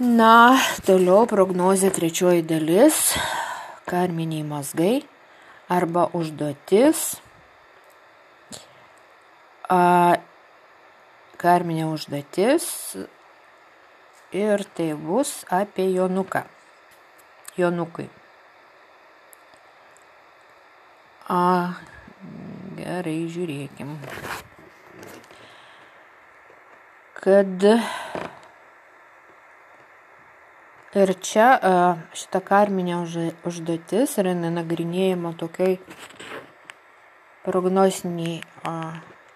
Na, toliau prognozė trečioji dalis - karminiai mazgai arba užduotis. A, karminė užduotis ir tai bus apie Jonuką. Jonukai. A, gerai, žiūrėkim. Kad ir čia šita karminė užduotis yra nagrinėjama tokiai prognostiniai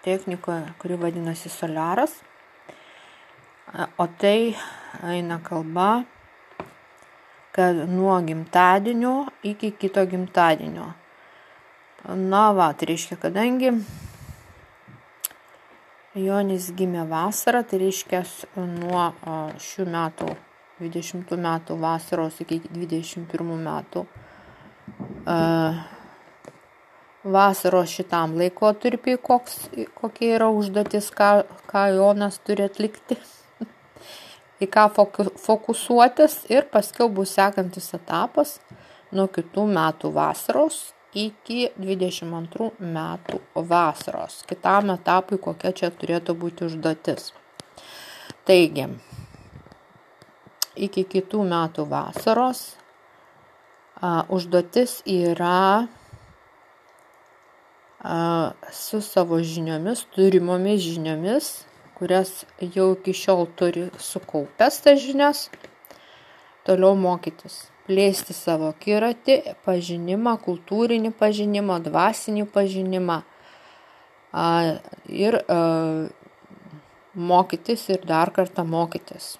technikoje, kuri vadinasi soliaras. O tai eina kalba, kad nuo gimtadienio iki kito gimtadienio. Na va, tai reiškia, kadangi Jonis gimė vasarą, tai reiškia nuo šių metų, 20 metų vasaros iki 21 metų vasaros šitam laikotarpiui, koks, kokia yra užduotis, ką, ką Jonas turi atlikti, į ką fokusuotis ir paskiau bus sekantis etapas nuo kitų metų vasaros iki 22 metų vasaros. Kitam etapui kokia čia turėtų būti užduotis. Taigi, iki kitų metų vasaros a, užduotis yra su savo žiniomis, turimomis žiniomis, kurias jau iki šiol turi sukaupęs tas žinias, toliau mokytis, plėsti savo kiratį, pažinimą, kultūrinį pažinimą, dvasinį pažinimą ir mokytis ir dar kartą mokytis.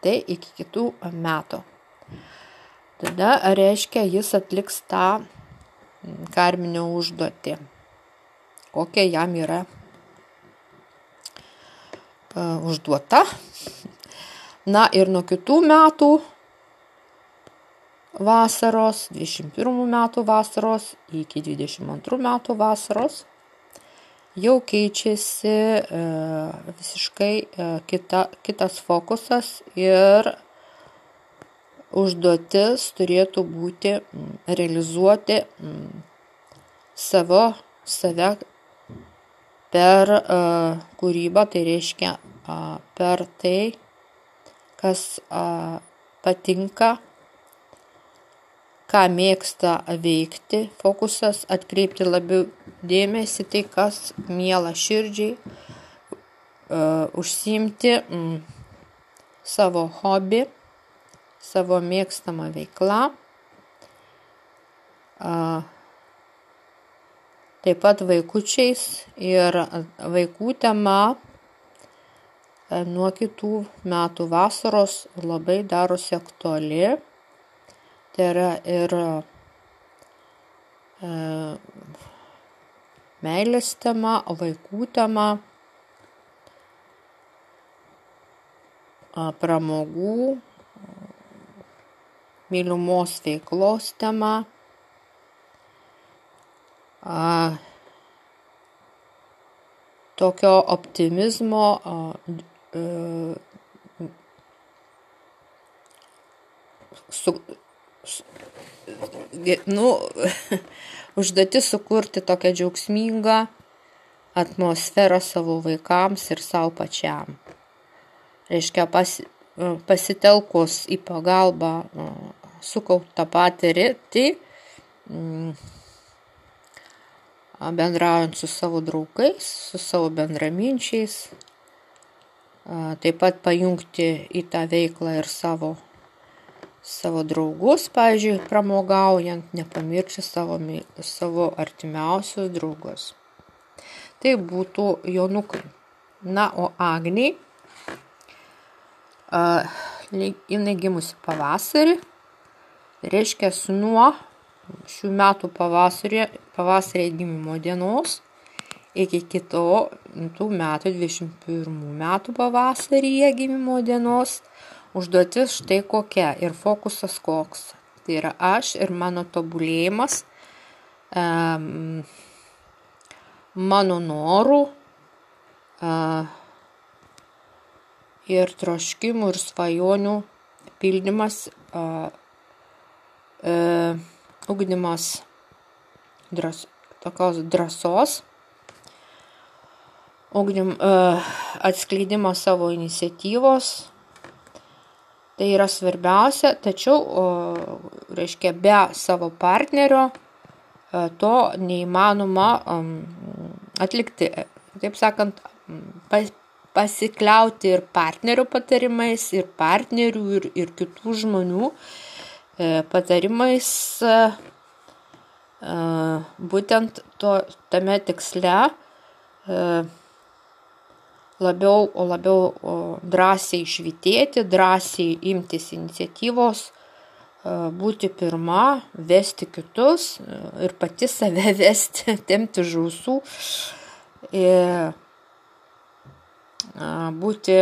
Tai iki kitų metų. Tada reiškia, jis atliks tą karminę užduotį kokia jam yra užduota. Na ir nuo kitų metų vasaros, 21 metų vasaros iki 22 metų vasaros jau keičiasi e, visiškai e, kita, kitas fokusas ir užduotis turėtų būti realizuoti savo, save per uh, kūrybą, tai reiškia per tai, kas patinka, ką mėgsta veikti, fokusas atkreipti labiau dėmesį tai, kas miela širdžiai, uh, užsimti mm, savo hobį, savo mėgstamą veiklą. Uh, taip pat vaikučiais ir vaikų tema e, nuo kitų metų vasaros labai darosi aktuali. Tai yra ir meilės tema, vaikų tema, pramogų, mylimos veiklos tema tokio optimizmo, a, su, su, nu, užduoti sukurti tokią džiaugsmingą atmosferą savo vaikams ir savo pačiam. Reiškia, pas, pasitelkus į pagalbą sukauptą patirtį, bendraujant su savo draugais, su savo bendraminčiais, taip pat pajungti į tą veiklą ir savo, savo draugus, pavyzdžiui, pramogaujant, nepamiršti savo, savo artimiausius draugus. Tai būtų jonukai. Na, o Agniai, jinai gimusi pavasarį, reiškia nuo šių metų pavasarį, pavasarį gimimo dienos iki kito tų metų 21 metų pavasaryje gimimo dienos užduotis štai kokia ir fokusas koks. Tai yra aš ir mano tobulėjimas, um, mano norų uh, ir troškimų ir svajonių pildymas, e, ugdymas dras, tokios drąsos, ugdym, e, atskleidimas savo iniciatyvos. Tai yra svarbiausia, tačiau, o, reiškia, be savo partnerio e, to neįmanoma atlikti. Taip sakant, pas, pasikliauti ir partnerio patarimais, ir partnerių, ir, ir kitų žmonių e, patarimais e, e, būtent to, tame tiksle labiau, labiau drąsiai švitėti, drąsiai imtis iniciatyvos, būti pirma, vesti kitus ir pati save vesti, temti žausų. Ir būti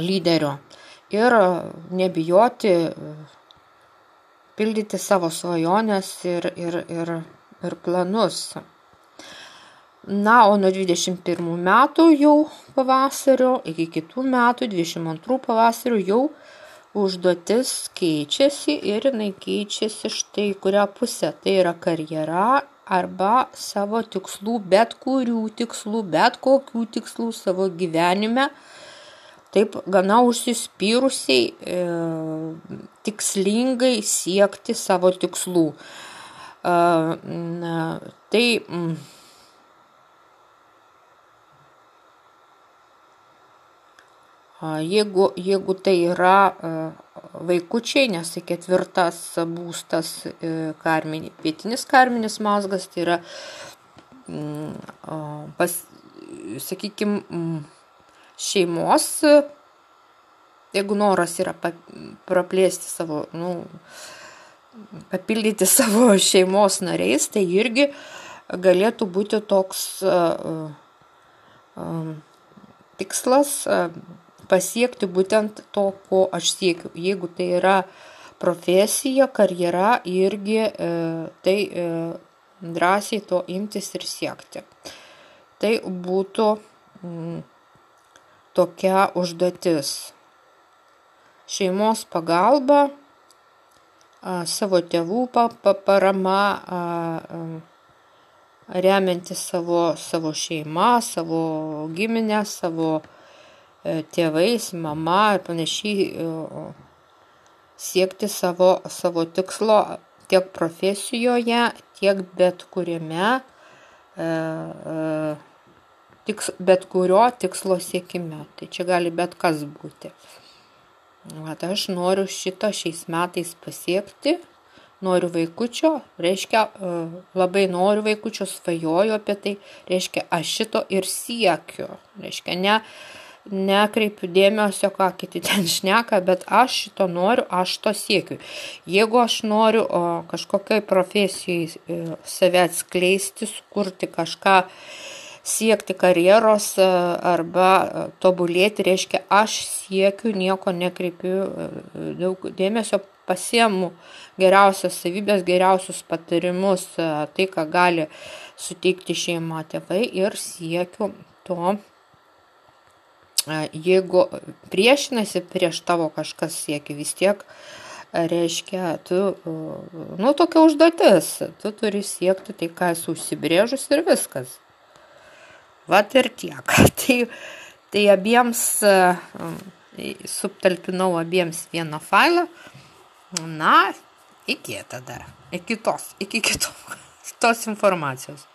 lyderiu ir nebijoti pildyti savo svajonės ir, ir, ir, ir planus. Na, o nuo 21 metų jau pavasario iki kitų metų, 22 pavasario jau užduotis keičiasi ir jinai keičiasi štai kurią pusę. Tai yra karjera arba savo tikslų, bet kurių tikslų, bet kokių tikslų savo gyvenime, taip gana užsispyrusiai, e, tikslingai siekti savo tikslų. E, tai mm, Jeigu, jeigu tai yra vaikučiai, nes tai ketvirtas būstas e, karminį, pietinis karminis mazgas, tai yra, mm, pas, sakykime, šeimos, jeigu noras yra praplėsti savo, nu, papildyti savo šeimos nariais, tai irgi galėtų būti toks uh, tikslas, pasiekti būtent to, ko aš siekiu. Jeigu tai yra profesija, karjera, irgi e, tai e, drąsiai to imtis ir siekti. Tai būtų m, tokia užduotis. Šeimos pagalba, a, savo tėvų pa, pa, parama, a, a, remianti savo, savo šeimą, savo giminę, savo tėvais, mama ir panašiai e, siekti savo, savo tikslo tiek profesijoje, tiek bet kuriame, e, tiks, bet kurio tikslo siekime. Tai čia gali bet kas būti. Vat aš noriu šito šiais metais pasiekti, noriu vaikučio, reiškia, labai noriu vaikučio, svajoju apie tai, reiškia, aš šito ir siekiu. Reiškia, ne, nekreipiu dėmesio, ką kiti ten šneka, bet aš šito noriu, aš to siekiu. Jeigu aš noriu o, kažkokiai profesijai e, save atskleisti, sukurti kažką, siekti karjeros e, arba e, tobulėti, reiškia, aš siekiu, nieko nekreipiu daug dėmesio, pasiemu geriausias savybės, geriausius patarimus, tai, ką gali suteikti šeima tėvai ir siekiu to jeigu priešinasi prieš tavo kažkas siekia, vis tiek reiškia, tu, nu, tokia užduotis, tu turi siekti tai, ką esi užsibrėžus ir viskas. Vat ir tiek. Tai, tai abiems subtalpinau abiems vieną failą. Na, iki tada, iki tos, iki kitos tos informacijos.